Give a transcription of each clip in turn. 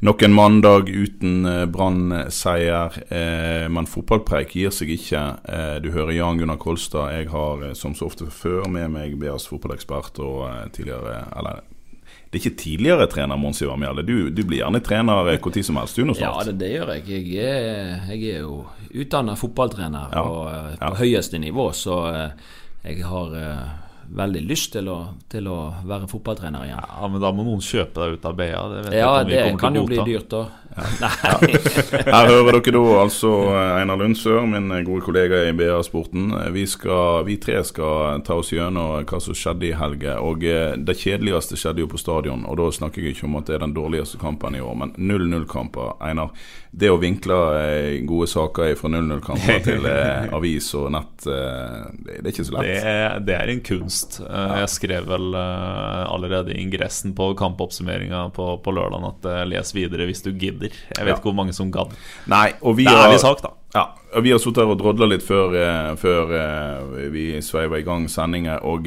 Nok en mandag uten eh, Brann-seier, eh, men fotballpreik gir seg ikke. Eh, du hører Jan Gunnar Kolstad. Jeg har eh, som så ofte før med meg BAs fotballekspert og eh, tidligere Eller det er ikke tidligere trener Mons Ivar Mjelde. Du, du blir gjerne trener når tid som helst, du nå Ja, det, det gjør jeg. Jeg er, jeg er jo utdanna fotballtrener Ja, og, eh, på ja. høyeste nivå, så eh, jeg har eh, veldig lyst til å, til å være fotballtrener igjen. Ja, men da må noen kjøpe deg ut av BA. Det vet Ja, om det kan jo bli dyrt, da. Ja. Her hører dere da altså Einar Lundsør, min gode kollega i BA-sporten. Vi, vi tre skal ta oss gjennom hva som skjedde i helga. Og eh, det kjedeligste skjedde jo på stadion. Og da snakker jeg ikke om at det er den dårligste kampen i år, men 0-0-kamper. Einar, det å vinkle eh, gode saker fra 0-0-kamper til eh, avis og nett, eh, det, det er ikke så lett. Det, er- det er en kunst. Eh, Jeg skrev vel eh, allerede i ingressen på kampoppsummeringa på, på lørdag at eh, les videre hvis du gidder. Jeg vet Ja. ikke hvor mange som gadd. Nei, og vi Det er har- ærlig sak, da. Ja, og Vi har sittet her og drodla litt før, før vi sveiva i gang sendinga, Og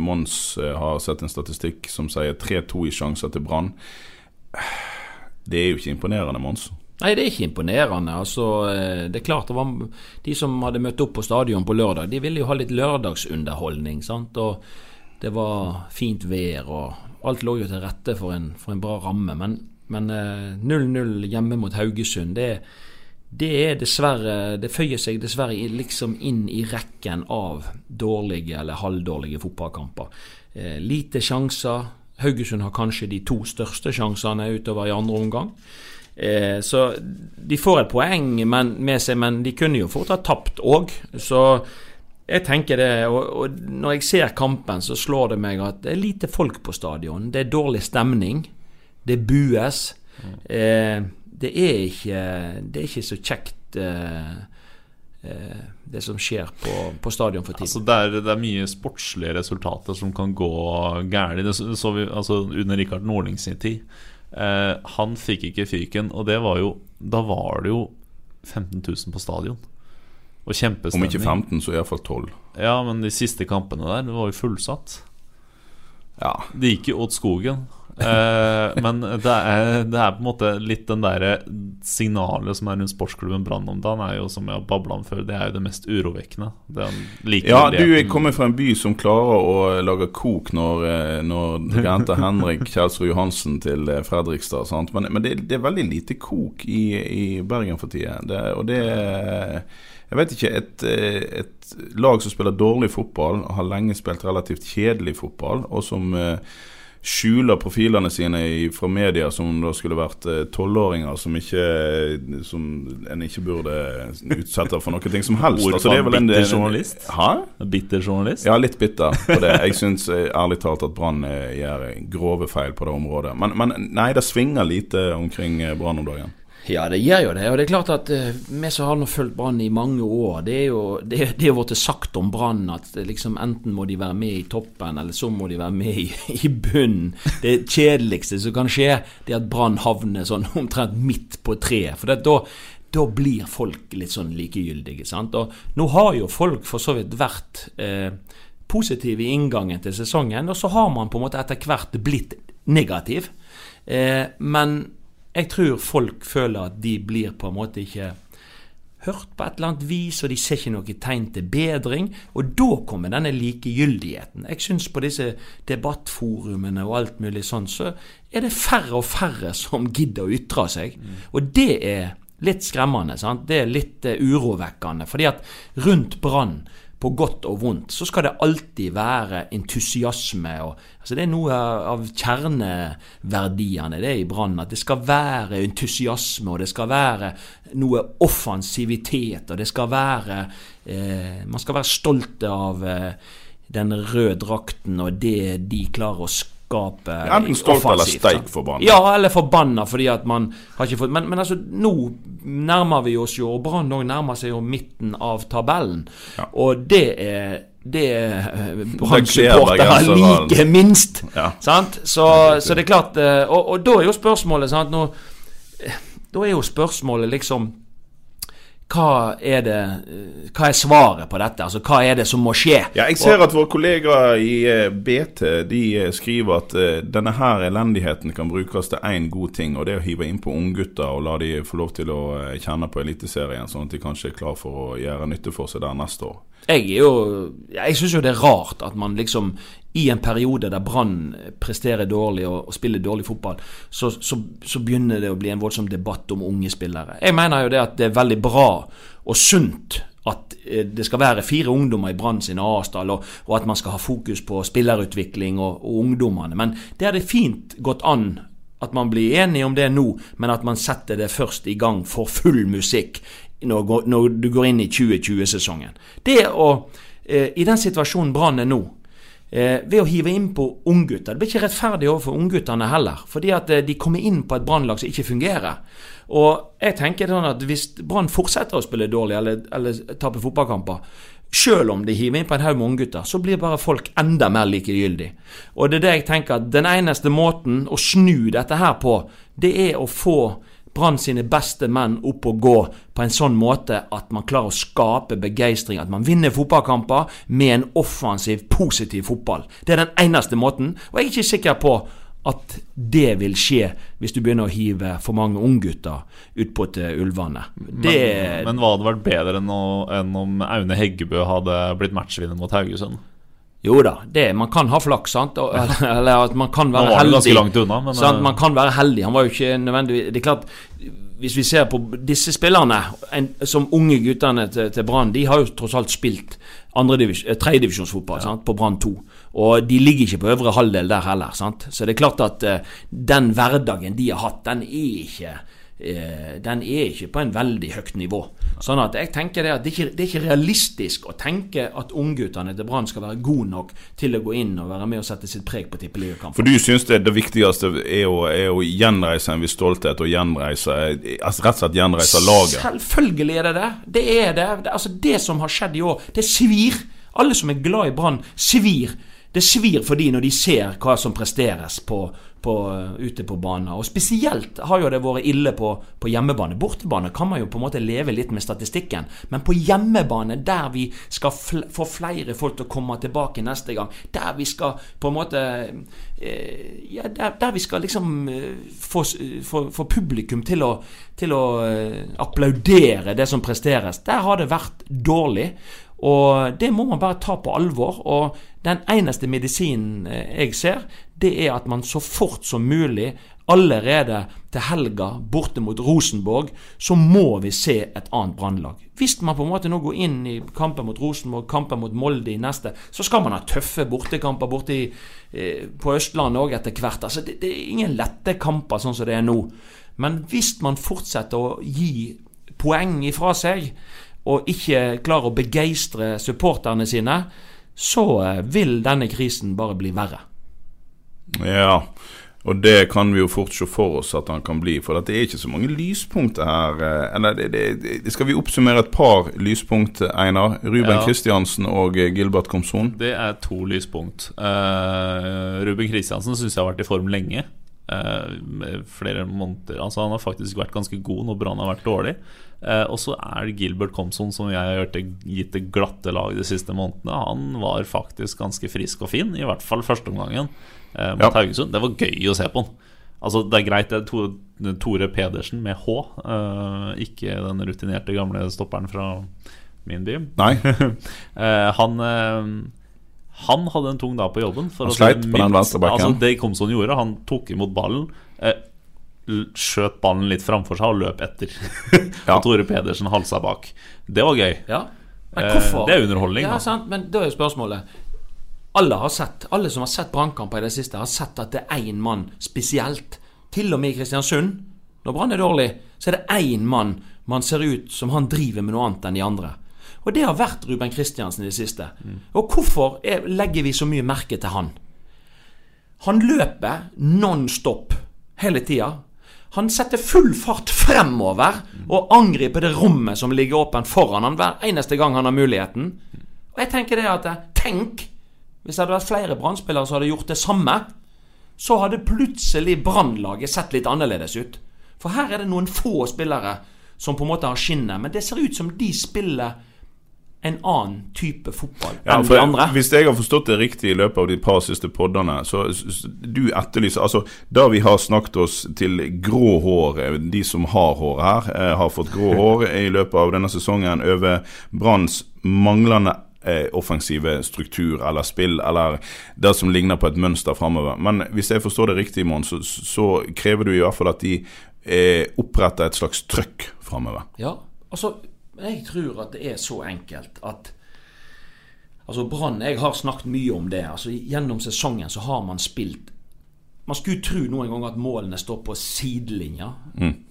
Mons har sett en statistikk som sier 3-2 i sjanser til Brann. Det er jo ikke imponerende, Mons. Nei, det er ikke imponerende. Altså, eh, det er klart det var De som hadde møtt opp på stadion på lørdag, de ville jo ha litt lørdagsunderholdning. sant? Og det var fint vær, og alt lå jo til rette for en, for en bra ramme. Men, men eh, 0-0 hjemme mot Haugesund, det, det er dessverre Det føyer seg dessverre liksom inn i rekken av dårlige eller halvdårlige fotballkamper. Eh, lite sjanser. Haugesund har kanskje de to største sjansene utover i andre omgang. Eh, så de får et poeng men, med seg, men de kunne jo fort ha tapt òg. Så jeg tenker det, og, og når jeg ser kampen, så slår det meg at det er lite folk på stadion. Det er dårlig stemning. Det bues. Eh, det er ikke Det er ikke så kjekt eh, eh, det som skjer på, på stadion for tiden. Altså, det, er, det er mye sportslige resultater som kan gå galt. Det så vi altså, under Rikard sin tid. Eh, han fikk ikke fyken, og det var jo Da var det jo 15 000 på stadion. Og Om ikke 15, så iallfall 12. Ja, men de siste kampene der, det var jo fullsatt. Ja. Det gikk jo åt skogen. Eh, men det er, det er på en måte litt den derre signalet som er rundt sportsklubben Brann om dagen, er jo som jeg har babla om før, det er jo det mest urovekkende. Den Ja, du er kommer fra en by som klarer å lage kok når, eh, når dere henter Henrik Kjelsrud Johansen til eh, Fredrikstad. Sant? Men, men det, det er veldig lite kok i, i Bergen for tida. Det, og det Jeg vet ikke. Et, eh, et lag som spiller dårlig fotball, har lenge spilt relativt kjedelig fotball, og som eh, skjuler profilene sine i, fra media som om det skulle vært eh, tolvåringer som ikke Som en ikke burde utsette for noe ting som helst. Altså, det er vel en- bitter journalist? Hæ? Bitter journalist? Ja, litt bitter på det. Jeg syns ærlig talt at Brann eh, gjør grove feil på det området. Men, men nei, det svinger lite omkring eh, Brann om dagen. Ja, det gjør jo det. Og det er klart at eh, vi som har fulgt Brann i mange år, det er jo det, det er blitt sagt om Brann at liksom enten må de være med i toppen, eller så må de være med i, i bunnen. Det kjedeligste som kan skje, det er at Brann havner sånn omtrent midt på treet. For det, da da blir folk litt sånn likegyldige. sant? Og nå har jo folk for så vidt vært eh, positive i inngangen til sesongen, og så har man på en måte etter hvert blitt negativ. Eh, men jeg tror folk føler at de blir på en måte ikke hørt på et eller annet vis, og de ser ikke noe tegn til bedring. Og da kommer denne likegyldigheten. Jeg syns på disse debattforumene og alt mulig sånn, så er det færre og færre som gidder å ytre seg. Og det er litt skremmende. sant? Det er litt eh, urovekkende. fordi at rundt Brann på godt og vondt, så skal det alltid være entusiasme. Og, altså det er noe av kjerneverdiene det er i Brann. At det skal være entusiasme, og det skal være noe offensivitet. Og det skal være eh, Man skal være stolt av eh, den røde drakten og det de klarer å skape. Enten stolt eller steik forbanna. Ja, eller forbanna fordi at man har ikke fått Men, men altså, nå nærmer vi oss jo, og Brann òg nærmer seg jo midten av tabellen. Og det er det eh, Brann-supportere liker like minst. Ja. Sant? Så, så det er klart eh, og, og da er jo spørsmålet sant? Nå, eh, Da er jo spørsmålet liksom hva er, det, hva er svaret på dette? Altså, Hva er det som må skje? Ja, jeg ser at våre kollegaer i eh, BT de eh, skriver at eh, denne her elendigheten kan brukes til én god ting, og det er å hive innpå unggutter og la de få lov til å kjenne på Eliteserien, sånn at de kanskje er klar for å gjøre nytte for seg der neste år. Jeg er jo Jeg syns jo det er rart at man liksom i en periode der Brann presterer dårlig og, og spiller dårlig fotball, så, så, så begynner det å bli en voldsom debatt om unge spillere. Jeg mener jo det at det er veldig bra og sunt at eh, det skal være fire ungdommer i Brann sin A-stall, og, og at man skal ha fokus på spillerutvikling og, og ungdommene. Men det hadde fint gått an at man blir enige om det nå, men at man setter det først i gang for full musikk når, når du går inn i 2020-sesongen. Det å, eh, I den situasjonen Brann er nå, eh, ved å hive inn på unggutter Det blir ikke rettferdig overfor ungguttene heller, fordi at eh, de kommer inn på et Brannlag som ikke fungerer. Og jeg tenker sånn at hvis Brann fortsetter å spille dårlig eller, eller tape fotballkamper, selv om de hiver inn på en haug med unggutter, så blir bare folk enda mer likegyldig. Og det er det jeg tenker at den eneste måten å snu dette her på, det er å få Brann sine beste menn opp og gå på en sånn måte at man klarer å skape begeistring, at man vinner fotballkamper med en offensiv, positiv fotball. Det er den eneste måten, og jeg er ikke sikker på at det vil skje hvis du begynner å hive for mange unggutter utpå til ulvene. Det Men, men hva hadde vært bedre enn, å, enn om Aune Heggebø hadde blitt matchvinner mot Haugesund? Jo da, det, man kan ha flaks, sant? Eller, at man kan være det heldig. unna, men, sant? eh, Man kan være heldig. Han var jo ikke nødvendigvis Det er klart, hvis vi ser på disse spillerne, en, som unge guttene til, til Brann, de har jo tross alt spilt eh, tredjedivisjonsfotball sant? på Brann 2. Og de ligger ikke på øvre halvdel der heller. Sant? Så det er klart at uh, den hverdagen de har hatt, den er ikke uh, den er ikke på en veldig høyt nivå. Sånn at jeg tenker det at det er ikke, det er ikke realistisk å tenke at ungguttene til Brann skal være gode nok til å gå inn og være med og sette sitt preg på tippeligakampen. For du syns det, det viktigste er å, er å gjenreise en viss stolthet og gjenreise altså Rett og slett gjenreise laget? Selvfølgelig er det det. Det er det. Altså det som har skjedd i år, det svir. Alle som er glad i Brann, svir. Det svir for de når de ser hva som presteres på, på, ute på banen. Og Spesielt har jo det vært ille på, på hjemmebane. Bortebane kan man jo på en måte leve litt med statistikken. Men på hjemmebane, der vi skal fl få flere folk til å komme tilbake neste gang, der vi skal på en måte eh, ja, der, der vi skal liksom eh, få, få, få publikum til å, til å eh, applaudere det som presteres, der har det vært dårlig. Og det må man bare ta på alvor. Og den eneste medisinen eh, jeg ser, det er at man så fort som mulig, allerede til helga borte mot Rosenborg, så må vi se et annet brannlag. Hvis man på en måte nå går inn i kampen mot Rosenborg, kampen mot Molde i neste, så skal man ha tøffe bortekamper borte i, eh, på Østlandet òg etter hvert. Altså, det, det er ingen lette kamper sånn som det er nå. Men hvis man fortsetter å gi poeng ifra seg, og ikke klarer å begeistre supporterne sine, så eh, vil denne krisen bare bli verre. Ja, og det kan vi jo fort se for oss at han kan bli. For det er ikke så mange lyspunkter her. eh, Eller det, det, det skal vi oppsummere et par lyspunkt, Einar? Ruben Ja. Kristiansen og eh, Gilbert Komson. Det er to lyspunkt. Uh, Ruben Kristiansen syns jeg har vært i form lenge. Uh, flere måneder Altså Han har faktisk vært ganske god når Brann har vært dårlig. Eh, og så er det Gilbert Komson, som jeg har gitt det glatte lag de siste månedene. Han var faktisk ganske frisk og fin, i hvert fall førsteomgangen eh, mot Ja. Haugesund. Det var gøy å se på han. Altså, det er greit, det er to, Tore Pedersen med H, eh, ikke den rutinerte gamle stopperen fra min by. Nei. Eh, han eh, Han hadde en tung dag på jobben. for Han sleit på den venstrebacken. Altså, det Komson gjorde, han tok imot ballen. Eh, skjøt ballen litt framfor seg og løp etter. Ja. og Tore Pedersen halsa bak. Det var gøy. Ja. Men Eh, det er underholdning, Ja, sant, men da er spørsmålet alle, har sett, alle som har sett brannkamper i det siste, har sett at det er én mann spesielt. Til og med i Kristiansund, når Brann er dårlig, så er det én mann man ser ut som han driver med noe annet enn de andre. Og det har vært Ruben Kristiansen i det siste. Og hvorfor er, legger vi så mye merke til han? Han løper non stop hele tida. Han setter full fart fremover og angriper det rommet som ligger åpent foran han hver eneste gang han har muligheten. Og jeg tenker det at Tenk hvis det hadde vært flere brannspillere som hadde gjort det samme. Så hadde plutselig Brannlaget sett litt annerledes ut. For her er det noen få spillere som på en måte har skinnet, men det ser ut som de spiller en annen type fotball Ja, enn de andre. Hvis jeg har forstått det riktig i løpet av de par siste poddene, så du etterlyser Altså, da vi har snakket oss til grå hår, eh, de som har hår her, eh, har fått grå hår i løpet av denne sesongen over Branns manglende eh, offensive struktur eller spill, eller det som ligner på et mønster framover. Men hvis jeg forstår det riktig, Mon, så, så krever du i hvert fall at de eh, oppretter et slags trøkk framover. Ja, altså Jeg tror at det er så enkelt at Altså Brann Jeg har snakket mye om det. Altså Gjennom sesongen så har man spilt Man skulle tro noen ganger at målene står på sidelinja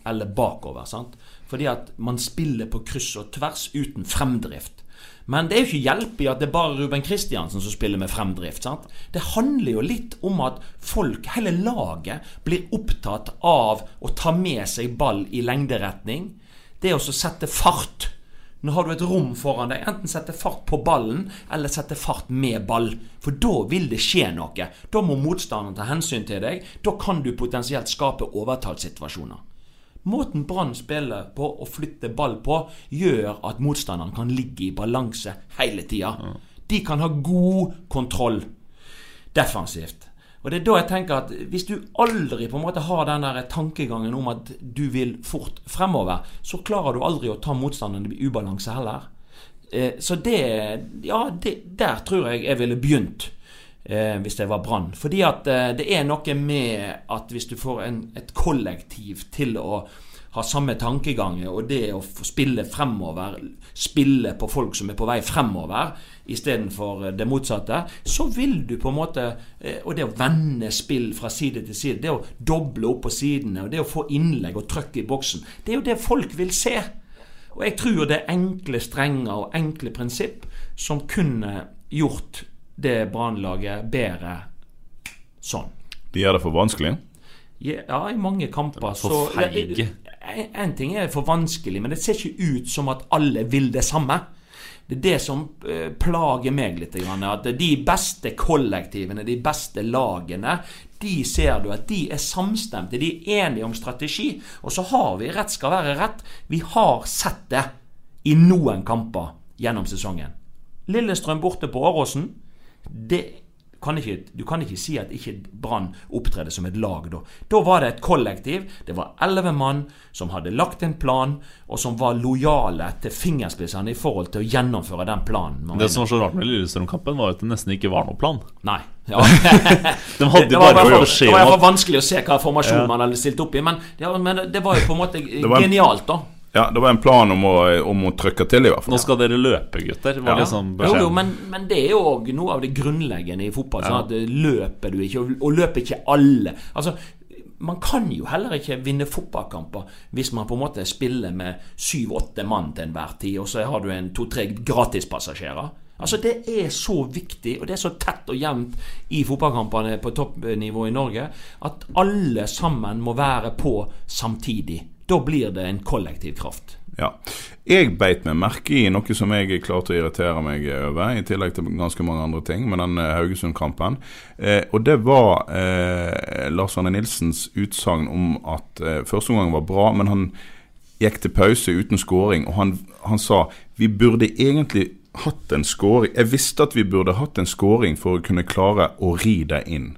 eller bakover. sant? Fordi at man spiller på kryss og tvers uten fremdrift. Men det er jo ikke hjelp i at det er bare Ruben Kristiansen som spiller med fremdrift. sant? Det handler jo litt om at folk, hele laget, blir opptatt av å ta med seg ball i lengderetning. Det å sette fart. Nå har du et rom foran deg. Enten sette fart på ballen, eller sette fart med ball. For da vil det skje noe. Da må motstanderen ta hensyn til deg. Da kan du potensielt skape overtallssituasjoner. Måten Brann spiller på og flytter ball på, gjør at motstanderen kan ligge i balanse hele tida. De kan ha god kontroll defensivt. Og det er da jeg tenker at Hvis du aldri på en måte har den der tankegangen om at du vil fort fremover, så klarer du aldri å ta motstanderen i ubalanse heller. Eh, så det Ja, det, der tror jeg jeg ville begynt. Eh, hvis det var Brann. Fordi at eh, det er noe med at hvis du får en, et kollektiv til å ha samme tankegang, og det å spille fremover, spille på folk som er på vei fremover, istedenfor det motsatte, så vil du på en måte eh, Og det å vende spill fra side til side, det å doble opp på sidene, og det å få innlegg og trøkk i boksen, det er jo det folk vil se. Og jeg tror det er enkle strenger og enkle prinsipp som kunne gjort det brannlaget bedre sånn. De gjør det for vanskelig. Ja, i mange kamper For så feige. En, ting er for vanskelig, men det ser ikke ut som at alle vil det samme. Det er det som eh, plager meg litt. At de beste kollektivene, de beste lagene, de ser du at de er samstemte. De er enige om strategi. Og så har vi, rett skal være rett, vi har sett det i noen kamper gjennom sesongen. Lillestrøm borte på Åråsen. Det kan ikke, du kan ikke si at ikke Brann opptredde som et lag da. Da var det et kollektiv. Det var elleve mann som hadde lagt en plan, og som var lojale til fingerspissene i forhold til å gjennomføre den planen. Det som var så rart med Lillestrøm-kampen, var at det nesten ikke var noe plan. Nei. Ja. De hadde det var bare for, det var vanskelig å se hva formasjon Ja. man hadde stilt opp i, men, ja, men det var jo på en måte genialt, da. Ja, det var en plan om å, om å trykke til, i hvert fall. Nå skal dere løpe, gutter. Var Ja. liksom Jo, jo, men, men det er jo òg noe av det grunnleggende i fotball. Ja. Sånn at eh, løper du ikke, og løper ikke alle. Altså, man kan jo heller ikke vinne fotballkamper hvis man på en måte spiller med syv-åtte mann til enhver tid, og så har du en to-tre gratispassasjerer. Altså Det er så viktig, og det er så tett og jevnt i fotballkampene på toppnivå i Norge, at alle sammen må være på samtidig. Da blir det en kollektiv kraft. Ja. Jeg beit meg merke i noe som jeg klarte å irritere meg over, i tillegg til ganske mange andre ting, med den eh, Haugesund-kampen. Eh, og det var eh, Lars Arne Nilsens utsagn om at eh, første omgang var bra, men han gikk til pause uten scoring, og han, han sa vi burde egentlig hatt en scoring. Jeg visste at vi burde hatt en scoring for å kunne klare å ri det inn.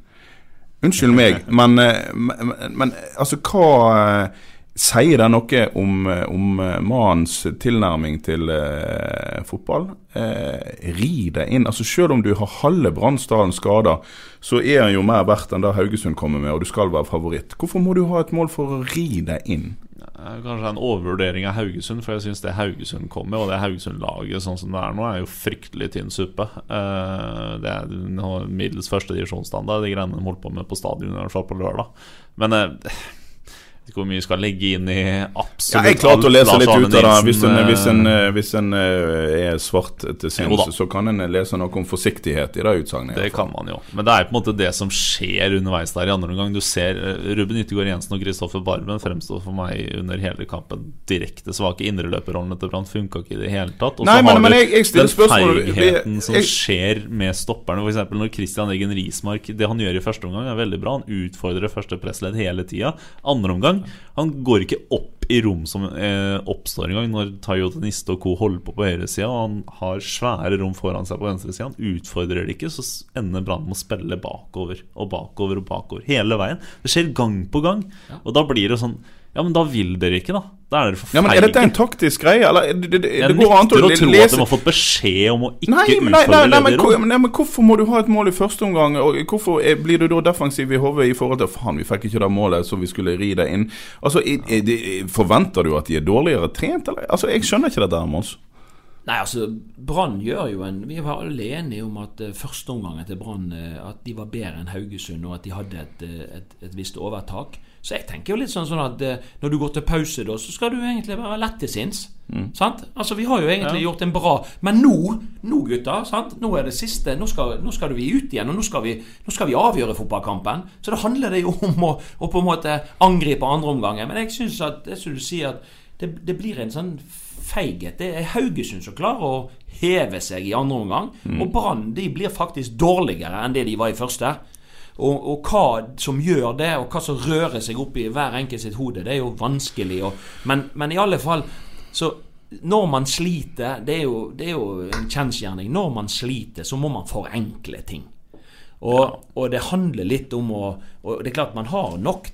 Unnskyld meg, men, eh, men, men altså hva eh, Sier det noe om, om eh, mannens tilnærming til eh, fotball? Eh, ri det inn. altså Selv om du har halve brannstaden skada, så er han jo mer verdt enn det Haugesund kommer med, og du skal være favoritt. Hvorfor må du ha et mål for å ri det inn? Kanskje en overvurdering av Haugesund, for jeg syns det Haugesund kom med, og det Haugesund-laget sånn som det er nå, er jo fryktelig tynn suppe. Eh, det er middels første divisjonsstandard, de greiene de holdt på med på stadion i hvert fall på lørdag. Men eh, ikke hvor mye skal legge inn i absolutt Ja, jeg klarte å lese litt ut av det. Hvis en, hvis en, eh, hvis en eh, er svart til sinns, så kan en lese noe om forsiktighet i det utsagnet. Det kan man jo. Men det er på en måte det som skjer underveis der i andre omgang. Du ser eh, Ruben Yttergård Jensen og Kristoffer Barmen fremstår for meg under hele kampen direkte svake. Indreløperrollene til Brann funka ikke i det hele tatt. Og så har men du den feigheten som jeg- skjer med stopperne. Eksempel når Christian Eggen Rismark Det han gjør i første omgang, er veldig bra. Han utfordrer første pressledd hele tida. Andre omgang Han går ikke opp i rom som eh, oppstår engang når Tayo Niste og co. holder på på høyresida. Han har svære rom foran seg på venstresida. Han utfordrer det ikke, så ender Brann med å spille bakover og bakover og bakover hele veien. Det skjer gang på gang. Og da blir det sånn Ja, men da vil dere ikke, da. Da er dere for Ja, men Er dette en taktisk greie, eller? Det, det, det, det går an til nekter å å tro at lese de har fått beskjed om å ikke Nei, men, nei, nei, utfordre nei, men, hvor- nei, men hvorfor må du ha et mål i første omgang? Og hvorfor er, blir du da defensiv i hodet i forhold til Faen, vi fikk ikke det målet, så vi skulle ri det inn. Altså, er, er, Forventer du at de er dårligere trent, eller? Altså, Jeg skjønner ikke dette, der, Mons. Nei, altså, Brann gjør jo en Vi var alle enige om at uh, førsteomgangen til Brann uh, At de var bedre enn Haugesund, og at de hadde et, eh, et, et visst overtak. Så jeg tenker jo litt sånn, sånn at eh, når du går til pause, da, så skal du egentlig være lett til sinns. Sant? Altså, vi har jo egentlig gjort en bra Men nå, nå gutter, sant? nå er det siste. Nå skal, nå skal vi ut igjen, og nå skal vi, nå skal vi avgjøre fotballkampen. Så da handler det jo om å, å på en måte angripe andre omganger. Men jeg syns at det som du sier, at det, det blir en sånn feighet. Det er Haugesund som klarer å heve seg i andre omgang. Og Brann de blir faktisk dårligere enn det de var i første. Og, og hva som gjør det, og hva som rører seg opp i hver enkelt sitt hode, det er jo vanskelig. Og, men, men i alle fall Så når man sliter, det er jo, det er jo en kjensgjerning, når man sliter, så må man forenkle ting. Og, og det handler litt om å Og det er klart man har nok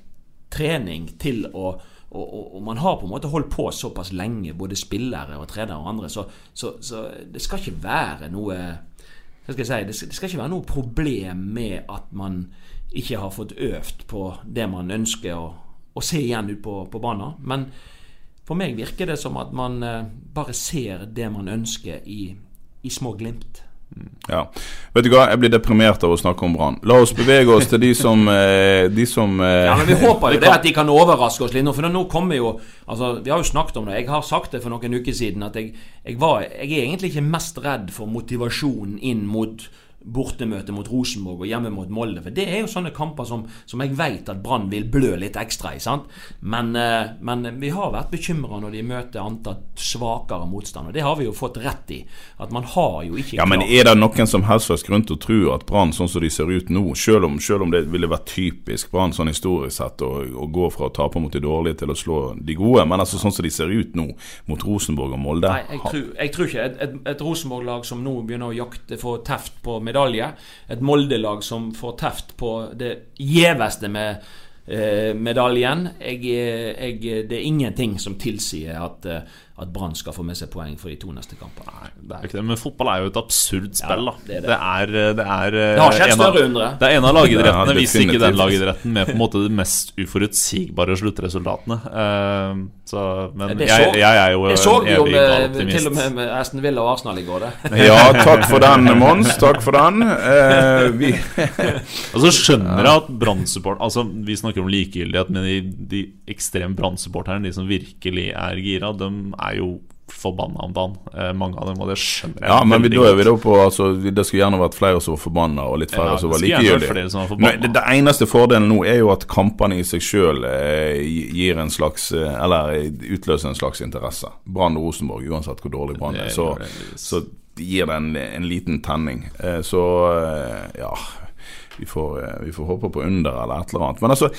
trening til å og, og, man har på en måte holdt på såpass lenge, både spillere og trenere og andre, så, så, så det skal ikke være noe skal si, det skal, ikke være noe problem med at man ikke har fått øvd på det man ønsker å, å se igjen ut på, på banen. Men for meg virker det som at man eh, bare ser det man ønsker i, i små glimt. Ja. Vet du hva, jeg blir deprimert av å snakke om Brann. La oss bevege oss til de som, eh, de som eh, Ja, men Vi håper jo det at de kan overraske oss litt nå. For nå kommer jo Altså, Vi har jo snakket om det. Jeg har sagt det for noen uker siden at jeg, jeg, var, jeg er egentlig ikke mest redd for motivasjonen inn mot bortemøte mot Rosenborg og hjemme mot Molde. For det er jo sånne kamper som, som jeg vet at Brann vil blø litt ekstra i. sant? Men, eh, men vi har vært bekymra når de møter antatt svakere motstand. Og det har vi jo fått rett i. At man har jo ikke Ja, men Er det noen som helst grunn til å tro at Brann, sånn som de ser ut nå, selv om, selv om det ville vært typisk Brann sånn historisk sett å, å gå fra å tape mot de dårlige til å slå de gode, men altså sånn som de ser ut nå mot Rosenborg og Molde Nei, jeg tror, jeg tror ikke. Et, et, et Rosenborg-lag som nå begynner å jakte få teft på medalje. Et Molde-lag som får teft på det gjeveste med eh, medaljen. Jeg, jeg, det er ingenting som tilsier at, eh, at Brann skal få med seg poeng for de to neste kampene. Nei, det er jo ikke det, men fotball er jo et absurd spill. da det er det. det, er, det, er, Det har skjedd større undre. Det er en av lagidrettene, hvis ikke den lagidretten, med på en måte de mest uforutsigbare sluttresultatene. Eh, så, men Det jeg, så- jeg er jo Det så vi jo med, til og med med Aston Villa og Arsenal i går. det Ja, takk for den, Mons. Takk for den. Eh, vi, Og så skjønner jeg at Brann-support Altså Vi snakker om likegyldighet, men de, de ekstreme Brann-supporterne, de som virkelig er gira, de er jo forbanna om dagen. Eh, mange av dem, og det skjønner jeg. ja, men vi, da er vi da på altså, Det skulle gjerne vært flere som var forbanna, og litt færre Ja, som var likegyldige. det, det eneste fordelen nå er jo at kampene i seg sjøl eh, gir en slags eh, Eller utløser en slags interesse. Brann Rosenborg, uansett hvor dårlig Brann er, så, så gir det en, en liten tenning. Eh, så eh, ja vi får, eh, vi får håpe på under eller et eller annet. Men altså,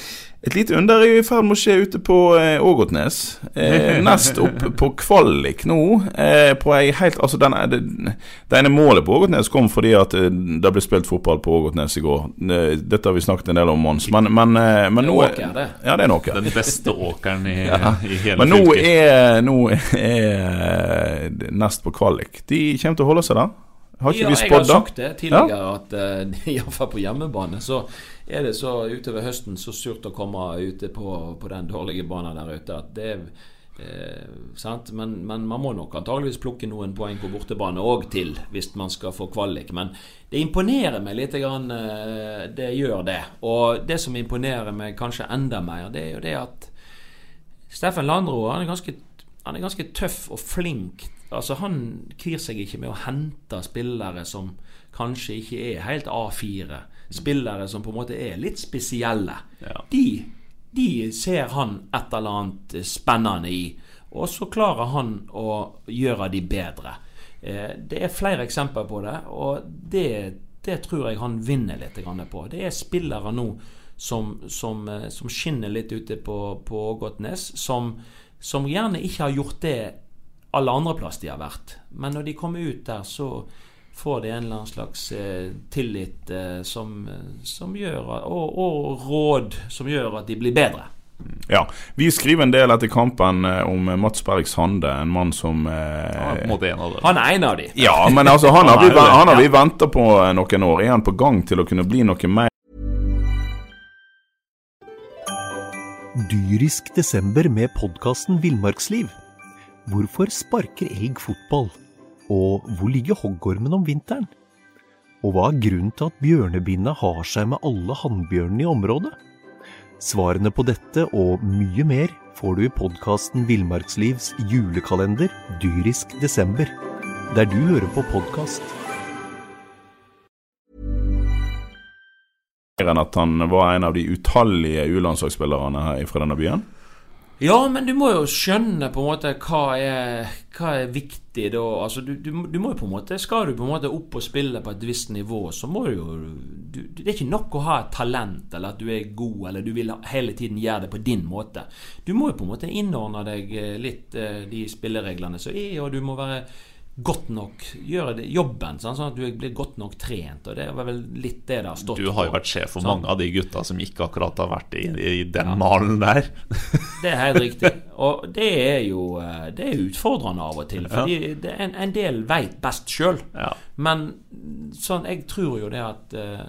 et lite under er i ferd med å skje ute på eh, Ågotnes. Eh, nest opp på kvalik nå. Eh, på ei helt Altså, den, det, det ene målet på Ågotnes kom fordi at eh, det ble spilt fotball på Ågotnes i går. Eh, Dette har vi snakket en del om, Mons. Men, men, eh, men nå er, det. Ja, det er en åker. Den beste åkeren i, Ja. i hele Men nå fylket. er, nå er nest på kvalik. De kommer til å holde seg der. Har ikke ja, vi jeg har sagt det tidligere, at uh, iallfall på hjemmebane så er det så utover høsten så surt å komme ute på, på den dårlige banen der ute at det er eh, sant? Men, men man må nok antageligvis plukke noen poeng på bortebane òg til hvis man skal få kvalik. Men det imponerer meg litt. Grann, eh, det gjør det. Og det som imponerer meg kanskje enda mer, det er jo det at Steffen Landro han er, ganske, han er ganske tøff og flink. Altså Han kvir seg ikke med å hente spillere som kanskje ikke er helt A4. Spillere som på en måte er litt spesielle. Ja. De, de ser han et eller annet spennende i. Og så klarer han å gjøre de bedre. Eh, Det er flere eksempler på det, og det, det tror jeg han vinner litt på. Det er spillere nå som, som, eh, som skinner litt ute på, på Ågotnes, som, som gjerne ikke har gjort det alle andre plass de har vært. Men når de kommer ut der, så får de en eller annen slags eh, tillit eh, som, som gjør og, og råd som gjør at de blir bedre. Ja. Vi skriver en del etter kampen eh, om Mats Berg Sande, en mann som Han en eh, måte en av dere. Han er en av de. Ja, men altså, han har vi, han har vi venta på eh, noen år. Er han på gang til å kunne bli noe mer? Dyrisk desember med podkasten Villmarksliv. Hvorfor sparker elg fotball? Og hvor ligger hoggormen om vinteren? Og hva er grunnen til at bjørnebinna har seg med alle hannbjørnene i området? Svarene på dette og mye mer får du i podkasten Villmarkslivs julekalender Dyrisk desember, der du hører på podkast. at han var en av de utallige U-landslagsspillerne fra denne byen? Ja, men du må jo skjønne på en måte hva er, hva er viktig da. Altså, du, du, du må jo på en måte Skal du på en måte opp og spille på et visst nivå, så må du jo du, Det er ikke nok å ha et talent, eller at du er god, eller du vil hele tiden gjøre det på din måte. Du må jo på en måte innordne deg eh, litt eh, de spillereglene som er, og du må være godt nok gjøre det, jobben, sånn, sånn at du blir godt nok trent. Og det var vel litt det det har stått Du har jo vært sjef for sånn. mange av de gutta som ikke akkurat har vært i, i den malen der. Det er helt riktig. Og det er jo eh, Det er utfordrende av og til. Fordi det er en, en del veit best sjøl. Ja. Men sånn, jeg tror jo det at uh,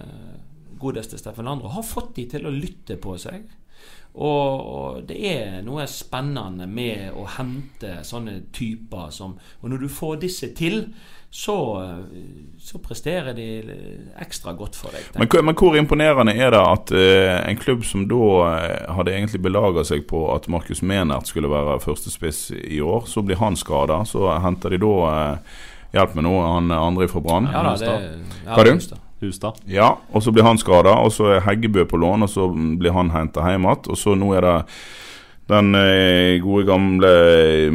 godeste Steffen Landro har fått de til å lytte på seg. Og, det er noe spennende med å hente sånne typer som Og når du får disse til, så, så presterer de ekstra godt for deg. Men, men hvor imponerende er det at eh, en klubb som da eh, hadde egentlig belaga seg på at Markus Menert skulle være førstespiss i år, så blir han skada. Så henter de da eh, Hjelp meg nå, han andre fra Brann. Ja da, det ja, Hva er det? Hustad. Ja, og så blir han skada, og så er Heggebø på lån, og så blir han henta hjem igjen. Og så nå er det den eh, gode gamle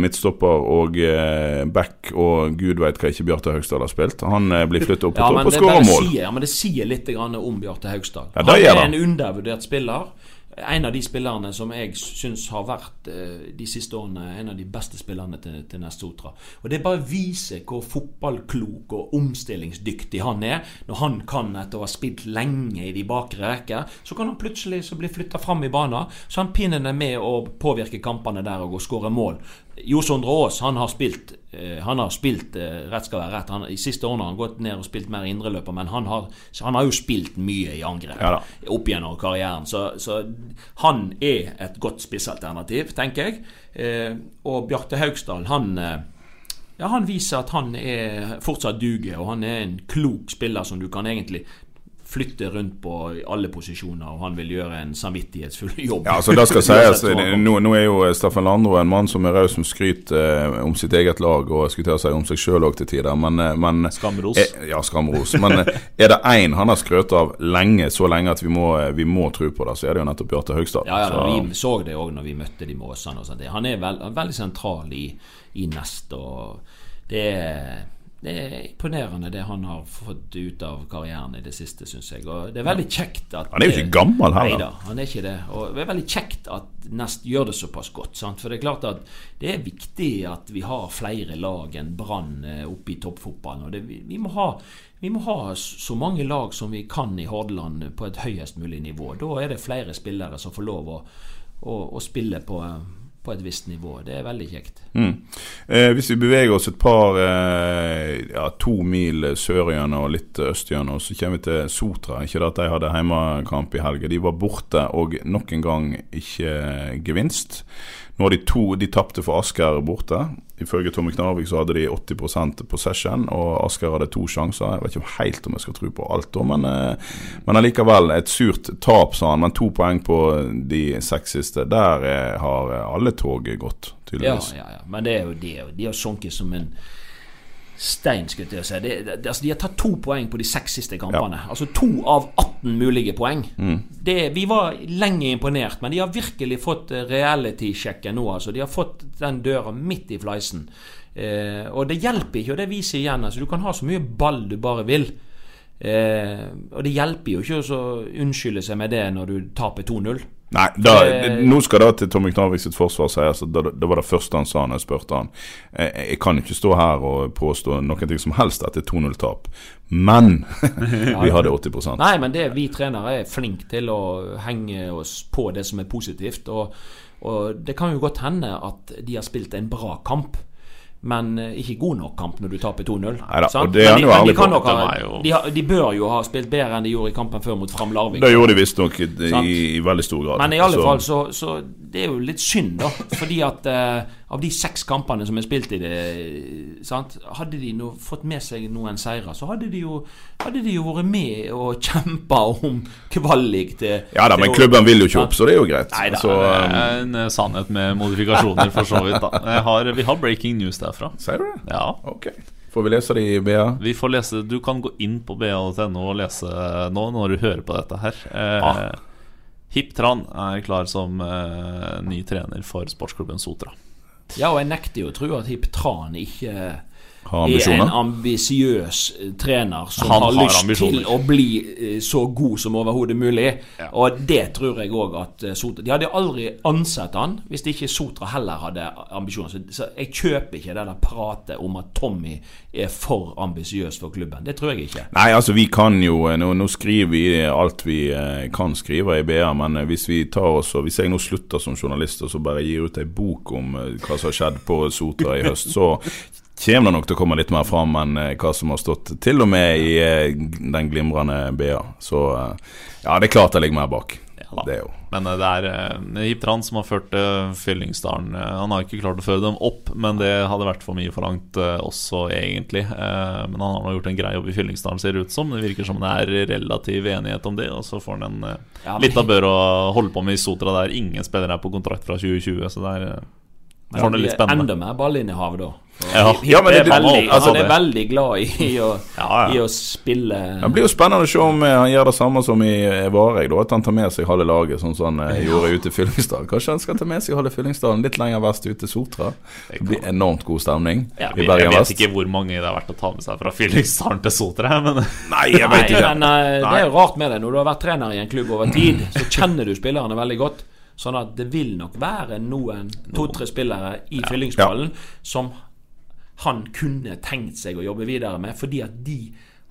midtstopper og eh, back og gud veit hva ikke Bjarte Haugstad har spilt. Han eh, blir flyttet opp på Ja, topp og skårer mål. sier, ja, men det sier litt om Bjarte Haugstad. Ja, han er en undervurdert spiller. En av de spillerne som jeg syns har vært eh, de siste årene en av de beste spillerne til, til Nestotra. Og Det bare viser hvor fotballklok og omstillingsdyktig han er. Når han kan, etter å ha spilt lenge i de bakre rekker, så kan han plutselig bli flytta fram i banen. Så han pinnen er med å påvirke kampene der og skåre mål. Jo Sondre Aas han har spilt eh, Han har spilt eh, rett skal være rett. Han, I siste årene har han gått ned og spilt mer indreløper, men han har, han har jo spilt mye i angrep Ja opp gjennom karrieren. Så, så han er et godt spissalternativ, tenker jeg. Eh, og Bjarte Haugsdal, han ja, Han viser at han er fortsatt duger, og han er en klok spiller som du kan egentlig flytte rundt på alle posisjoner, og han vil gjøre en samvittighetsfull jobb. Ja, altså det skal sies. Nå, nå er jo Steffen Landro en mann som er raus som skryter eh, om sitt eget lag, og å si om seg sjøl òg til tider, men, eh, men Skamros. Eh, ja, skamros. Men er det én han har skrøt av lenge, så lenge at vi må, vi må tro på det, så er det jo nettopp Bjarte Haugstad. Ja, ja, Så- Vi så det òg når vi møtte de og sånt. Han er veld, veldig sentral i, i Nest. og det er det er imponerende det han har fått ut av karrieren i det siste, syns jeg. Og det er veldig kjekt at Han er jo ikke gammel heller. Neida, han er ikke det. Og det er veldig kjekt at Nest gjør det såpass godt. Sant? For det er klart at det er viktig at vi har flere lag enn Brann eh, oppe i toppfotballen. Og det, vi, vi, må ha, vi må ha så mange lag som vi kan i Hordaland på et høyest mulig nivå. Da er det flere spillere som får lov å, å, å spille på, på et visst nivå. Det er veldig kjekt. Mm. Eh, hvis vi beveger oss et par eh, ja, to mil sør og litt østgjennom, så kommer vi til Sotra. Ikke det at de hadde hjemmekamp i helga. De var borte og nok en gang ikke gevinst. Nå har de to De tapte for Asker borte. Ifølge Tommy Knarvik så hadde de 80% possession, og Asker hadde to sjanser. Jeg vet ikke helt om jeg skal tro på alt, men, eh, men allikevel. Et surt tap, sa han. Men to poeng på de seks siste. Der eh, har alle tog gått, tydeligvis. Ja, ja, ja. Men det er jo det. De har sunket som en stein, skulle jeg til å si. De, altså, de har tatt to poeng på de seks siste kampene. Altså to av 18 mulige poeng. Det, vi var lenge imponert, men de har virkelig fått eh, reality-sjekken nå. Altså. De har fått den døra midt i fleisen. Eh, og det hjelper ikke, og det viser igjen. Altså, du kan ha så mye ball du bare vil. Eh, og det hjelper jo ikke å unnskylde seg med det når du taper 2-0. Nei, da, Det- nå skal det til Tommy Knarvik sitt forsvar sies at det, var det første han sa når jeg spurte han. Jeg, jeg kan ikke stå her og påstå noe ting som helst etter 2-0-tap, men vi hadde 80% Nei, men det vi trenere er flinke til å henge oss på det som er positivt. Og, og det kan jo godt hende at de har spilt en bra kamp. Men eh, ikke god nok kamp når du taper 2-0. Neida, sant? og det er han Men de- de De bør jo ha spilt bedre enn de gjorde i kampen før mot Fram Larvik. Det gjorde de visstnok i, i, i veldig stor grad. Men i alle Så- fall så, så Det er jo litt synd, da. Fordi at eh, av de seks kampene som er spilt i det sant? Hadde de no, fått med seg noen seire, så hadde de jo Hadde de jo vært med og kjempa om kvalik til Ja da, til men klubben vil jo ikke opp, så det er jo greit. Neida. så, Det um, er en eh, sannhet med modifikasjoner, for så vidt. da Jeg har, Vi har breaking news derfra. Sier du det? Ja. Ok. Får vi lese det i BA? Vi får lese Du kan gå inn på ba.no og lese nå når du hører på dette her. Eh, Ah. Hip Tran er klar som eh, ny trener for sportsklubben Sotra. Ja, og jeg nekter jo å tro at Hiptran ikke Er en ambisiøs eh, trener som har, har lyst ambisjoner. til å bli eh, så god som overhodet mulig. Og det tror jeg òg at eh, Sotra De hadde aldri ansett han hvis ikke Sotra heller hadde ambisjoner. Så, jeg kjøper ikke det der pratet om at Tommy er for ambisiøs for klubben. Det tror jeg ikke. Nei, altså vi kan jo Nå, nå skriver vi alt vi kan skrive i BA, men hvis vi tar oss Hvis jeg nå slutter som journalist og så bare gir ut ei bok om hva som har skjedd på Sotra i høst, så kommer det nok til å komme litt mer fram enn eh, hva som har stått til og med i eh, den glimrende BA. Så eh, ja, det er klart det ligger mer bak. Ja, Det er jo Men det er eh, Hip Tran som har ført uh, Fyllingsdalen Han har ikke klart å føre dem opp, men det hadde vært for mye forlangt også, egentlig. Eh, men han har nå gjort en grei jobb i Fyllingsdalen, ser det ut som. Det virker som det er relativ enighet om det, og så får han en uh, Ja, men- litt av bør å holde på med i Sotra der ingen spillere er på kontrakt fra 2020, så det er uh, får det litt spennende. Enda mer ballinnehav, da. Ja. Ja, men er det- veldig, altså han er veldig glad i, i, å, Ja, ja. i å spille Det blir jo spennende å se om eh, han gjør det samme som i eh, Vareg. At han tar med seg halve laget, sånn som han eh, gjorde ute i Fyllingsdalen. Kanskje han skal ta med seg halve Fyllingsdalen litt lenger vest ut til Sotra. Det blir enormt god stemning Ja, i jeg vet ikke hvor mange det har vært å ta med seg fra Fyllingsdalen til Sotra, men Nei, jeg vet ikke. men uh, det er jo rart med det. Når du har vært trener i en klubb over tid, så kjenner du spillerne veldig godt. Sånn at det vil nok være noen to-tre spillere i Fyllingsballen som han kunne tenkt seg å jobbe videre med, fordi at de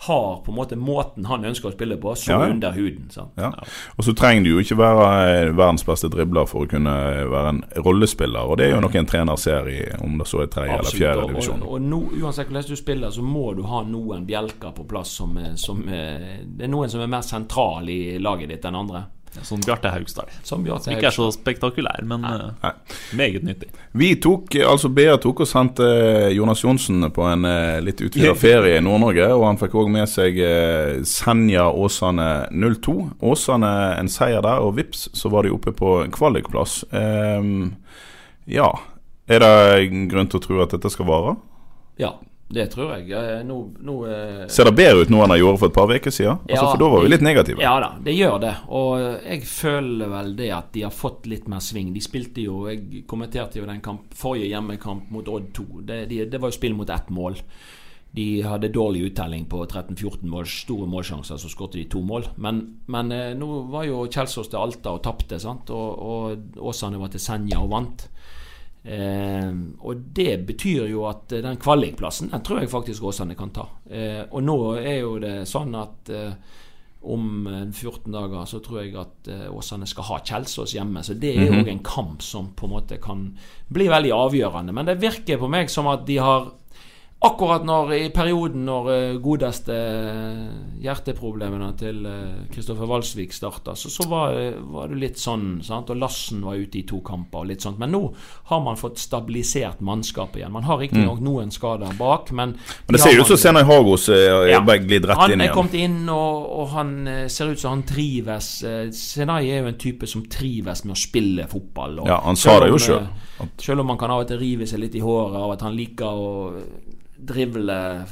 har på en måte måten han ønsker å spille på, så Ja, ja. under huden. Ja. Og så trenger du jo ikke være eh, verdens beste dribler for å kunne være en rollespiller, og det er jo noe en trener ser i om det så er tredje eller fjerde divisjon. og, og no, uansett hvordan du spiller, så må du ha noen bjelker på plass som, som Det er noen som er mer sentral i laget ditt enn andre. Som Bjarte Haugstad. Som Bjarte Som ikke er så spektakulær, men Nei. Nei. meget nyttig. Vi tok, eh, altså BA tok og sendte eh, Jonas Johnsen på en eh, litt utvida ferie i Nord-Norge. Og han fikk òg med seg eh, Senja Åsane 02. Åsane en seier der, og vips, så var de oppe på kvalikplass. Um, ja. Er det grunn til å tro at dette skal vare? Ja, det tror jeg. Nå, nå eh, Ser det bedre ut nå enn det gjorde for et par uker siden? Altså, Ja, for da var vi litt negative. Ja da, det gjør det. Og jeg føler vel det at de har fått litt mer sving. De spilte jo Jeg kommenterte jo den kamp, forrige hjemmekamp mot Odd 2. Det, de, det var jo spill mot ett mål. de hadde dårlig uttelling på 13-14 mål, store målsjanser, så skåret de to mål. Men, men eh, nå var jo Kjelsås til Alta og tapte, sant? og, og Åsane var til Senja og vant. Eh, og det betyr jo at eh, den kvalikplassen den tror jeg faktisk Åsane kan ta. Eh, og nå er jo det sånn at eh, om eh, 14 dager så tror jeg at eh, Åsane skal ha Kjelsås hjemme. Så det er jo mm -hmm. en kamp som på en måte kan bli veldig avgjørende. Men det virker på meg som at de har Akkurat når i perioden når eh, godeste eh, hjerteproblemene til Kristoffer Walsvik starta, så, så var, eh, var det litt sånn. Sant? Og Lassen var ute i to kamper og litt sånt. Men nå har man fått stabilisert mannskapet igjen. Man har riktignok noen skader bak, men Mm. Men det ser jo ut som Senai Hagos er Ja. glidd rett han er kommet inn, og, og han eh, ser ut som han trives. Eh, Senai er jo en type som trives med å spille fotball. Ja, han sa det jo sjøl. selv. eh, Selv om han kan av og til rive seg litt i håret av at han liker å drivle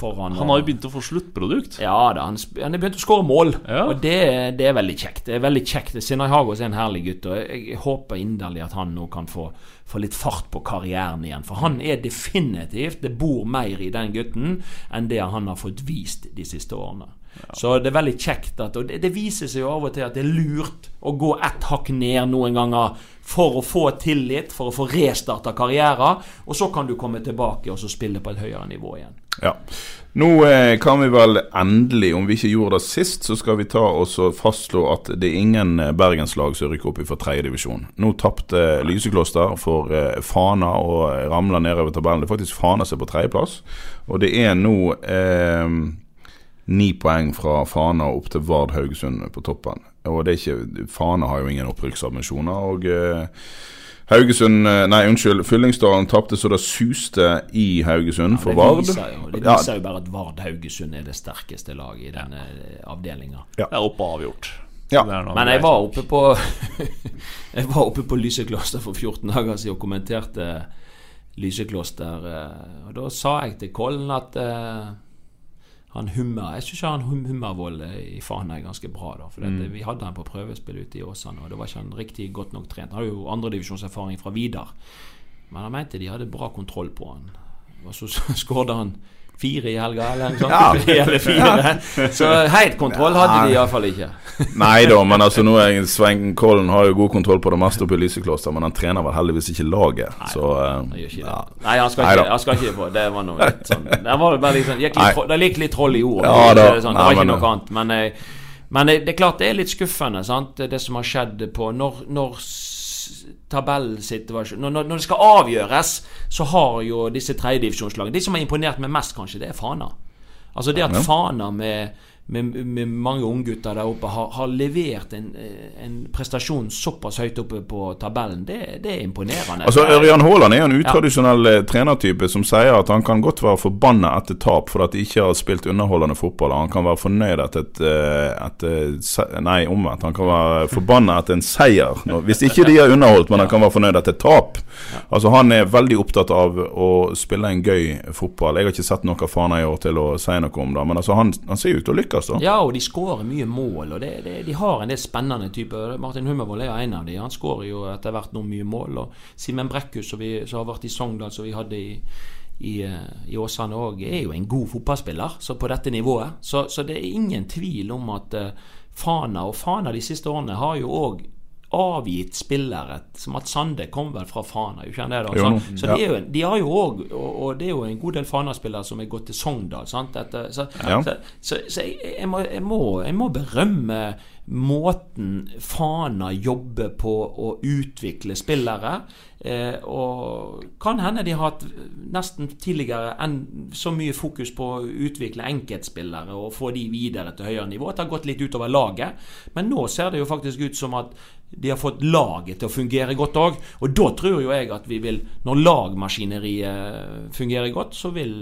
foran Han har jo begynt å få sluttprodukt. Ja da, han, han er begynt å skåre mål, Ja. og det, det er veldig kjekt. Det er veldig kjekt Sinai Hagos er en herlig gutt, og jeg, jeg håper inderlig at han nå kan få, få litt fart på karrieren igjen. For han er definitivt Det bor mer i den gutten enn det han har fått vist de siste årene. Så det er veldig kjekt at Og det, det viser seg jo av og til at det er lurt å gå ett hakk ned noen ganger for å få tillit, for å få restarta karrieren, og så kan du komme tilbake og så spille på et høyere nivå igjen. Ja. Nå eh, kan vi vel endelig, om vi ikke gjorde det sist, så skal vi ta og fastslå at det er ingen eh, bergenslag som rykker opp fra tredjedivisjon. Nå tapte Lysekloster for eh, Fana og ramla nedover tabellen. Det er faktisk Fana som er på tredjeplass. Og det er nå eh, ni poeng fra Fana opp til Vard Haugesund på toppen. Og det er ikke Fana har jo ingen opprykksambisjoner. Og eh, Haugesund eh, Nei, unnskyld. Fyllingsdalen tapte så det suste i Haugesund for Vard. Viser jo, det Ja, viser jo bare at Vard Haugesund er det sterkeste laget i denne avdelinga. Ja. Der er oppe avgjort. Ja. Men jeg var oppe på Jeg var oppe på Lysekloster for 14 dager siden og kommenterte Lysekloster. eh, Og da sa jeg til Kollen at eh, han hummer Jeg syns han hum Hummervoll i Fana er ganske bra. da For Mm. Vi hadde han på prøvespill ute i Åsane, og det var ikke han riktig godt nok trent. Han hadde jo andredivisjonserfaring fra Vidar. Men han mente de hadde bra kontroll på han. Og så skårde han fire i helga, eller noe sånt. Ja. Tre eller fire. Så helt kontroll hadde de iallfall ikke. Nei da, men altså nå er Svein Kollen har jo god kontroll på det meste oppe i Lysekloster, men han trener vel heldigvis ikke laget. Så eh, Han gjør ikke det. ja. Nei, han skal, ikke, han skal ikke få Det var noe litt sånn Det var bare sånn, gikk litt, det gikk litt troll i ordet. Ja, det, sånn, det var ikke men- noe annet. Men, eh, men eh, det er klart det er litt skuffende, sant, det som har skjedd på Når, når når, når når det skal avgjøres, så har jo disse tredjedivisjonslagene De som har imponert meg mest, kanskje, det er Fana. Altså det at Fana med, med, med mange unggutter der oppe har, har levert en, eh, en prestasjon såpass høyt oppe på tabellen, det, det er imponerende. Altså Ørjan Haaland er en utradisjonell ja. trenertype som sier at han kan godt være forbanna etter tap for at de ikke har spilt underholdende fotball. Han kan være fornøyd etter et, et, et Nei, omvendt. Han kan være forbanna etter en seier. Hvis ikke de har underholdt, men han kan være fornøyd etter tap. Altså Han er veldig opptatt av å spille en gøy fotball. Jeg har ikke sett noe faen i år til å si noe om det, men altså han, han ser ut til å lykkes, da. Ja, og de skårer mye mål. Og det, det, De har en del spennende typer. Martin Hummervoll er en av de. Han skårer jo etter hvert nå mye mål. Og Simen Brekkhus, som har vært i Sogndal, som vi hadde i, i, eh, i Åsane òg, er jo en god fotballspiller så på dette nivået. Så, så det er ingen tvil om at uh, Fana og Fana de siste årene har jo òg avgitt spillere. Som at Sande kom vel fra Fana, ikke han det? da? Jo, Så, så ja. de, jo, de har jo òg og, og det er jo en god del Fana-spillere som er gått til Sogndal. sant? Etter, så, Ja. så, så, så jeg, jeg, må, jeg, må, jeg må berømme måten Fana jobber på å utvikle spillere. Eh, og kan hende de har hatt nesten tidligere enn så mye fokus på å utvikle enkeltspillere og få de videre til høyere nivå. At det har gått litt utover laget. Men nå ser det jo faktisk ut som at de har fått laget til å fungere godt òg. Og da tror jo jeg at vi vil, når lagmaskineriet fungerer godt, så vil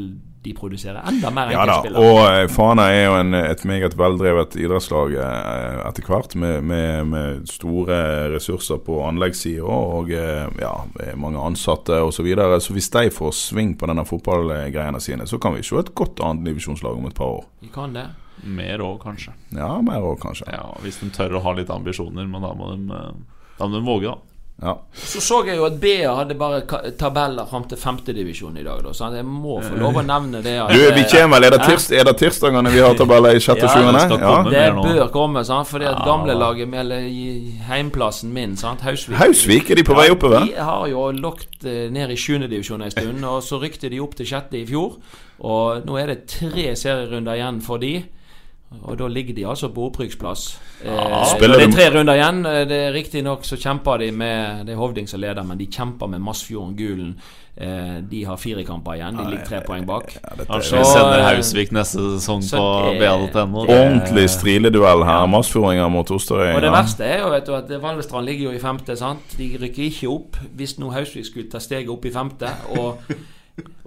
de produsere enda mer Ja da, og eh, Fana er jo en, et meget veldrevet idrettslag eh, etter hvert, med, med, med store ressurser på anleggssida og eh, ja, mange ansatte osv. Så, videre. så hvis de får sving på denne fotballgreiene sine, så kan vi se et godt annet divisjonslag om et par år. Vi kan det. Mer òg, kanskje. Ja, mer òg, kanskje. Ja, Hvis de tør å ha litt ambisjoner, men da må de, eh, da må de våge, da. Ja. Så så jeg jo at BA hadde bare tabeller fram til femtedivisjon i dag, da. Så jeg må få lov å nevne det. At, Du, vi kommer vel, er det, tirs, er det tirsdagene vi har tabeller i sjette og Ja, sjuende? det Ja. Det bør komme, sant? fordi at Ja. gamlelaget eller heimplassen min, sant? Hausvik Hausvik, er de på vei oppover? De har jo lagt eh, ned i sjuendedivisjon en stund, og så rykte de opp til sjette i fjor. Og nå er det tre serierunder igjen for de. Og da ligger de altså på opprykksplass. Eh, Spiller det er tre runder igjen. Eh, Det er Riktignok så kjemper de med Det er Hovding som leder, men de kjemper med Masfjorden Gulen. Eh, de har fire kamper igjen. De ligger tre poeng bak. Kanskje altså, vi sender eh, Hausvik neste sesong så på BL.no. Ordentlig strileduell her. Masfjordinger mot Osterøy. Og det verste er jo vet du, at Valvestrand ligger jo i femte. sant? De rykker ikke opp hvis nå Hausvik skulle ta steget opp i femte. Og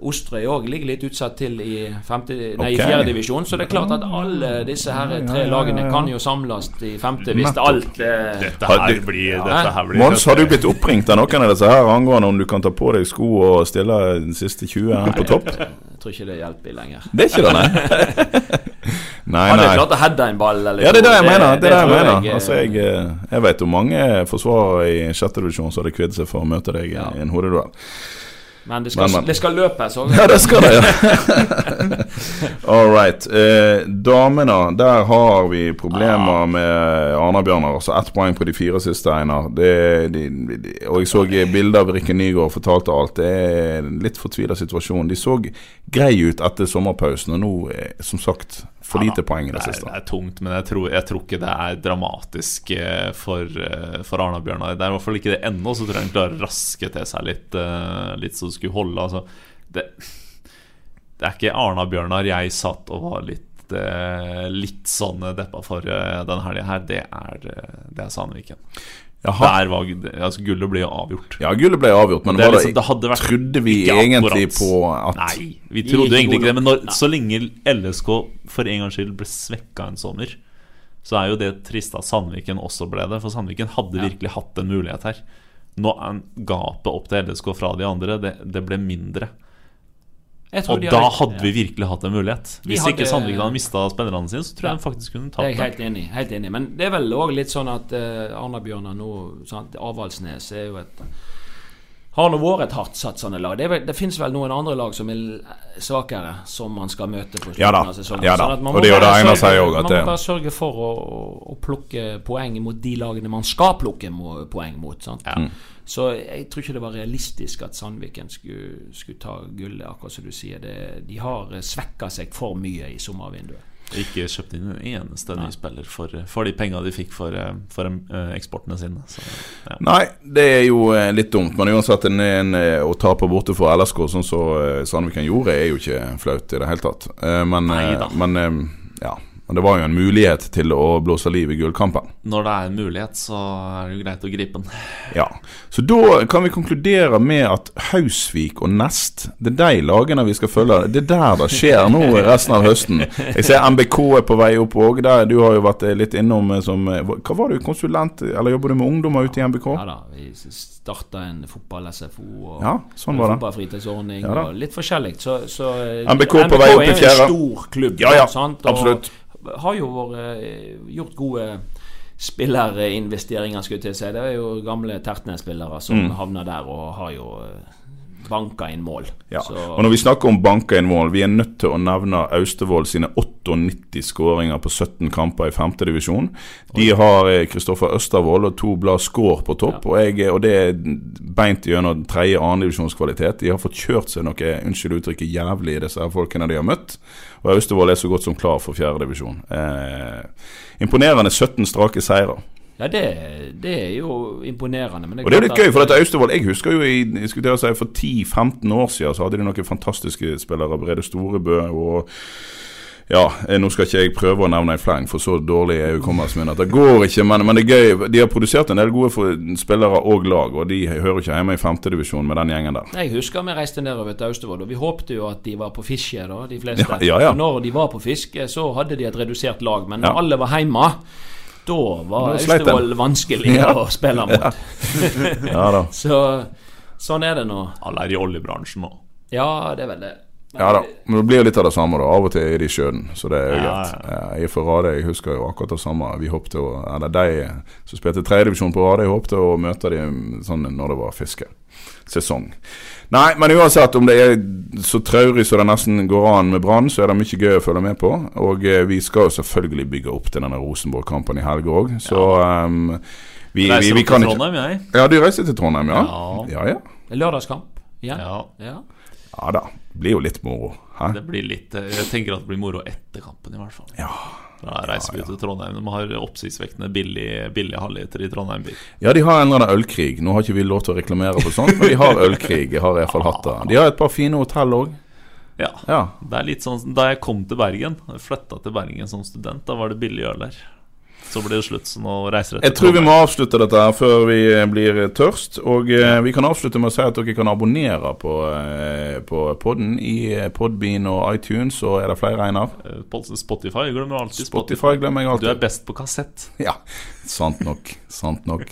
Osterøy òg ligger litt utsatt til i, femte, nei, i Ok. fjerde divisjon. Så det er klart at alle disse her tre lagene kan jo samles i femte hvis alt eh, Dette her blir, Ja. dette her blir Mons, har du blitt oppringt av noen av disse her angående om du kan ta på deg sko og stille den siste 20 her på topp? Jeg tror ikke det hjelper lenger. Det er ikke det, nei? Nei, Hadde jeg klart å heade en ball eller Ja, det er det jeg mener. Det er det jeg jeg mener. eh, Altså, jeg, eh, jeg vet om mange forsvarere i sjette divisjon som hadde kvidd seg for å møte deg Ja. i en hodeduell. Men det skal, Men, men. det skal løpes òg. Ja, det skal det. Ja. All right. Eh, damene, der har vi problemer med Arna-Bjørnar. Altså ett poeng på de fire siste, Einar. Og jeg så bilder av Rikke Nygaard fortalte alt. Det er en litt fortvila situasjon. De så greie ut etter sommerpausen, og nå, eh, som sagt, for lite poeng i det siste. det er tungt, men jeg tror, jeg tror ikke det er dramatisk eh, for, eh, for Arna-Bjørnar. Det er i hvert fall ikke det ennå, så tror jeg han klarer å raske til seg litt, eh, litt så det skulle holde. Altså, det, det er ikke Arna-Bjørnar jeg satt og var litt Litt sånn deppa for Denne den helga her. Det er, det er Sandviken. Jaha. Der var, altså, gullet ble avgjort. Ja, gullet ble avgjort, men Det var det, liksom- det hadde vært trodde vi egentlig akkurat. på at Nei, vi trodde egentlig ikke det. Men når, så lenge LSK for en gangs skyld ble svekka en sommer, så er jo det trist at Sandviken også ble det. For Sandviken hadde virkelig hatt en mulighet her. Nå er gapet opp til LSK fra de andre, det, det ble mindre. Og da har- hadde vi virkelig hatt en mulighet. Hvis hadde- ikke Sandviken hadde mista spillerne sine, så tror jeg de faktisk kunne Det er tatt jeg det. helt enig, helt enig i. Men det er vel òg litt sånn at uh, Arna-Bjørnar nå sant? Avaldsnes er jo et har nå vært et hardtsatsende lag. Det, vel- det finnes vel noen andre lag som er svakere, som man skal møte på slutten Ja av sesongen. ja da. Sånn man Og må det er jo bare sørge- sier også, Man må bare sørge for å, å, plukke poeng mot de lagene man skal plukke poeng mot. Sant? Mm. Så jeg tror ikke det var realistisk at Sandviken skulle, skulle ta gullet, akkurat som du sier. Det, de har svekka seg for mye i sommervinduet. Ikke kjøpt inn en eneste ny spiller for, for de pengene de fikk for, eh, for eh, eksportene sine. Så, ja. Nei, det er jo eh, litt dumt. Men uansett, en, en, eh, å tape borte for LSK, sånn som så Sandviken gjorde, er jo ikke flaut i det hele tatt. Eh, Men, eh, Neida. men eh, ja. Men det var jo en mulighet til å blåse liv i gullkampen. Når det er en mulighet, så er det jo greit å gripe den. Ja. Så da kan vi konkludere med at Hausvik og Nest, det er de lagene vi skal følge. Det er der det skjer nå resten av høsten. Jeg ser MBK er på vei opp òg. Du har jo vært eh, litt innom eh, som eh, Hva var du, konsulent, eller jobber du med ungdommer ute i MBK? Ja da, vi starta en fotball-SFO og Ja, sånn var det. fotballfritidsordning Ja og litt forskjellig. Så, så MBK, MBK på vei opp til er jo er en stor klubb. Ja, ja, sant? Og absolutt. Har jo vært, eh, gjort gode spillerinvesteringer, skulle jeg til å si. Det er jo gamle Tertnes-spillere som Mm. havner der og har jo banka inn mål. Ja. Så, Og når vi snakker om banka inn mål, vi er nødt til å nevne Austevoll sine 98 skåringer på 17 kamper i 5. divisjon. De har eh, Kristoffer Østervold og to blad skår på topp, og, jeg, og det er beint gjennom tredje- og annendivisjonskvalitet. De har fått kjørt seg noe, unnskyld uttrykket, jævlig, disse folkene de har møtt. Og Austevoll er så godt som klar for fjerde divisjon. Eh, imponerende 17 strake seire. ja, det, det er jo imponerende. Men Og det er litt gøy, for dette Austevoll Jeg husker jo i, jeg skulle si, for 10-15 år siden så hadde de noen fantastiske spillere. Brede Storebø og ja, eh, nå skal ikke jeg prøve å nevne en fleng, for så dårlig er hukommelsen min at det går ikke. Men, men det er gøy. De har produsert en del gode for, spillere og lag, og de hører ikke hjemme i femtedivisjon med den gjengen der. Jeg husker vi reiste nedover til Austevoll, og vi håpte jo at de var på fiske, da, de fleste. Ja, ja, ja. Når de var på fiske, så hadde de et redusert lag. Men når alle var hjemme, da var. Austevoll vanskelig Ja. å spille mot. Ja da. Så sånn er det nå. Alle er i oljebransjen nå. Ja, det er vel det. Ja da, men det blir litt av det samme. da Av og til er de i sjøen, så det er jo Ja, greit. Ja, Jeg er fra Radøy, jeg husker jo akkurat det samme. Vi hoppet å Eller de som spilte tredjedivisjon på Radøy, håpte å møte dem sånn når det var fiskesesong. Nei, men uansett om det er så traurig som det nesten går an med Brann, så er det mye gøy å følge med på. Og eh, vi skal jo selvfølgelig bygge opp til denne Rosenborg-kampen i helga òg, så ehm, vi, vi, Reiser vi opp kan til ikke Trondheim, jeg. Ja, du reiser til Trondheim, ja? Ja. Ja ja. Lørdagskamp ja Ja, Ja. Ja da. Det blir jo litt moro. Hæ? det blir litt eh, Jeg tenker at det blir moro etter kampen, i hvert fall. Ja. Da reiser vi ut til Trondheim. De har oppsiktsvekkende billige, billige halvliter i Trondheim. by. Ja, de har en eller annen ølkrig. Nå har ikke vi lov til å reklamere for sånt, men de har ølkrig. Jeg har i hvert fall hatt det. De har et par fine hotell òg. Ja. Ja. Det er litt sånn Da jeg kom til Bergen, flytta til Bergen som student, da var det billig øl der. Så blir det slutt, så nå reiser jeg Jeg tror vi må avslutte dette her før vi blir tørst. Og eh, vi kan avslutte med å si at dere kan abonnere på, eh, på podden i eh, Podbean og iTunes. Og er det flere, Einar? av På Spotify glemmer du alltid Spotify glemmer jeg alltid. Du er best på kassett. Ja, sant nok. Sant nok.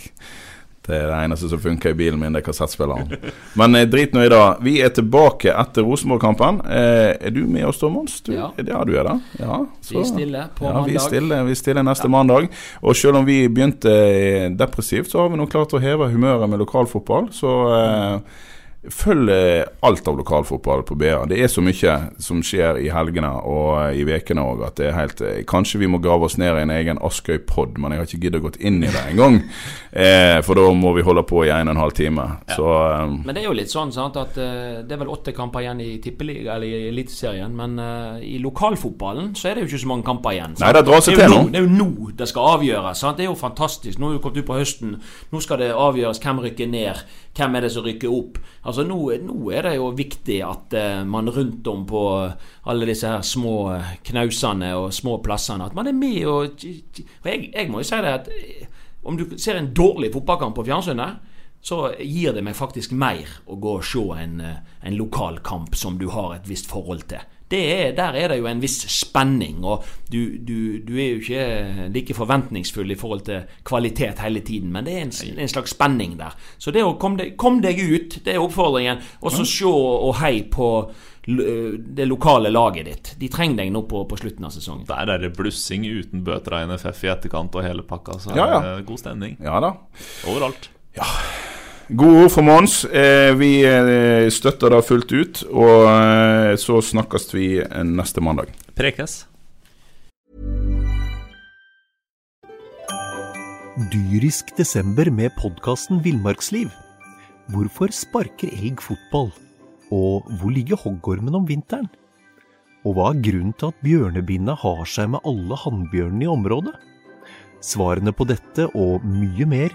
Det er det eneste som funker i bilen min, det er kassettspilleren. Men eh, drit nå i det. Vi er tilbake etter Rosenborg-kampen. Eh, er du med oss da, Mons? Du, Ja. ja, du er det. Ja, Vi stiller på ja, Vi stiller, vi stiller neste neste mandag. Og selv om vi begynte eh, depressivt, så har vi nå klart å heve humøret med lokalfotball. Så eh, følg eh, alt av lokalfotball på BA. Det er så mye som skjer i helgene og eh, i ukene òg at det er helt eh, Kanskje vi må grave oss ned i en egen Askøy-pod, men jeg har ikke giddet å gå inn i det engang. Eh, for da må vi holde på i en og en halv time. Så um, Men det er jo litt sånn sant, at uh, det er vel åtte kamper igjen i tippeliga eller i Eliteserien. Men uh, i lokalfotballen så er det jo ikke så mange kamper igjen. sant? Nei, det drar seg til nå. Det er jo nå det skal avgjøres. Sant? Det er jo fantastisk. Nå er vi kommet ut på høsten. Nå skal det avgjøres hvem rykker ned. Hvem er det som rykker opp? Altså Nå, nå er det jo viktig at eh, man rundt om på alle disse her små eh, knausene og små plassene At man er med og og jeg, jeg må jo si det at eh, om du ser en dårlig fotballkamp på fjernsynet så gir det meg faktisk mer å gå og se en, eh, en lokal kamp som du har et visst forhold til. Det er, der er det jo en viss spenning, og du, du, du er jo ikke like forventningsfull i forhold til kvalitet hele tiden, men det er en, en slags spenning der. Så det å komme deg, kom deg ut, det er oppfordringen. Og så se og hei på det lokale laget ditt. De trenger deg nå på, på slutten av sesongen. Der er det blussing uten bøter av NFF i etterkant og hele pakka. Så Ja, ja. god stemning ja da. overalt. Gode ord for Mons. Eh, vi eh, støtter det fullt ut. Og eh, så snakkes vi neste mandag. Prekes. Dyrisk desember med podkasten Villmarksliv. Hvorfor sparker elg fotball? Og hvor ligger hoggormen om vinteren? Og hva er grunnen til at bjørnebinna har seg med alle hannbjørnene i området? Svarene på dette og mye mer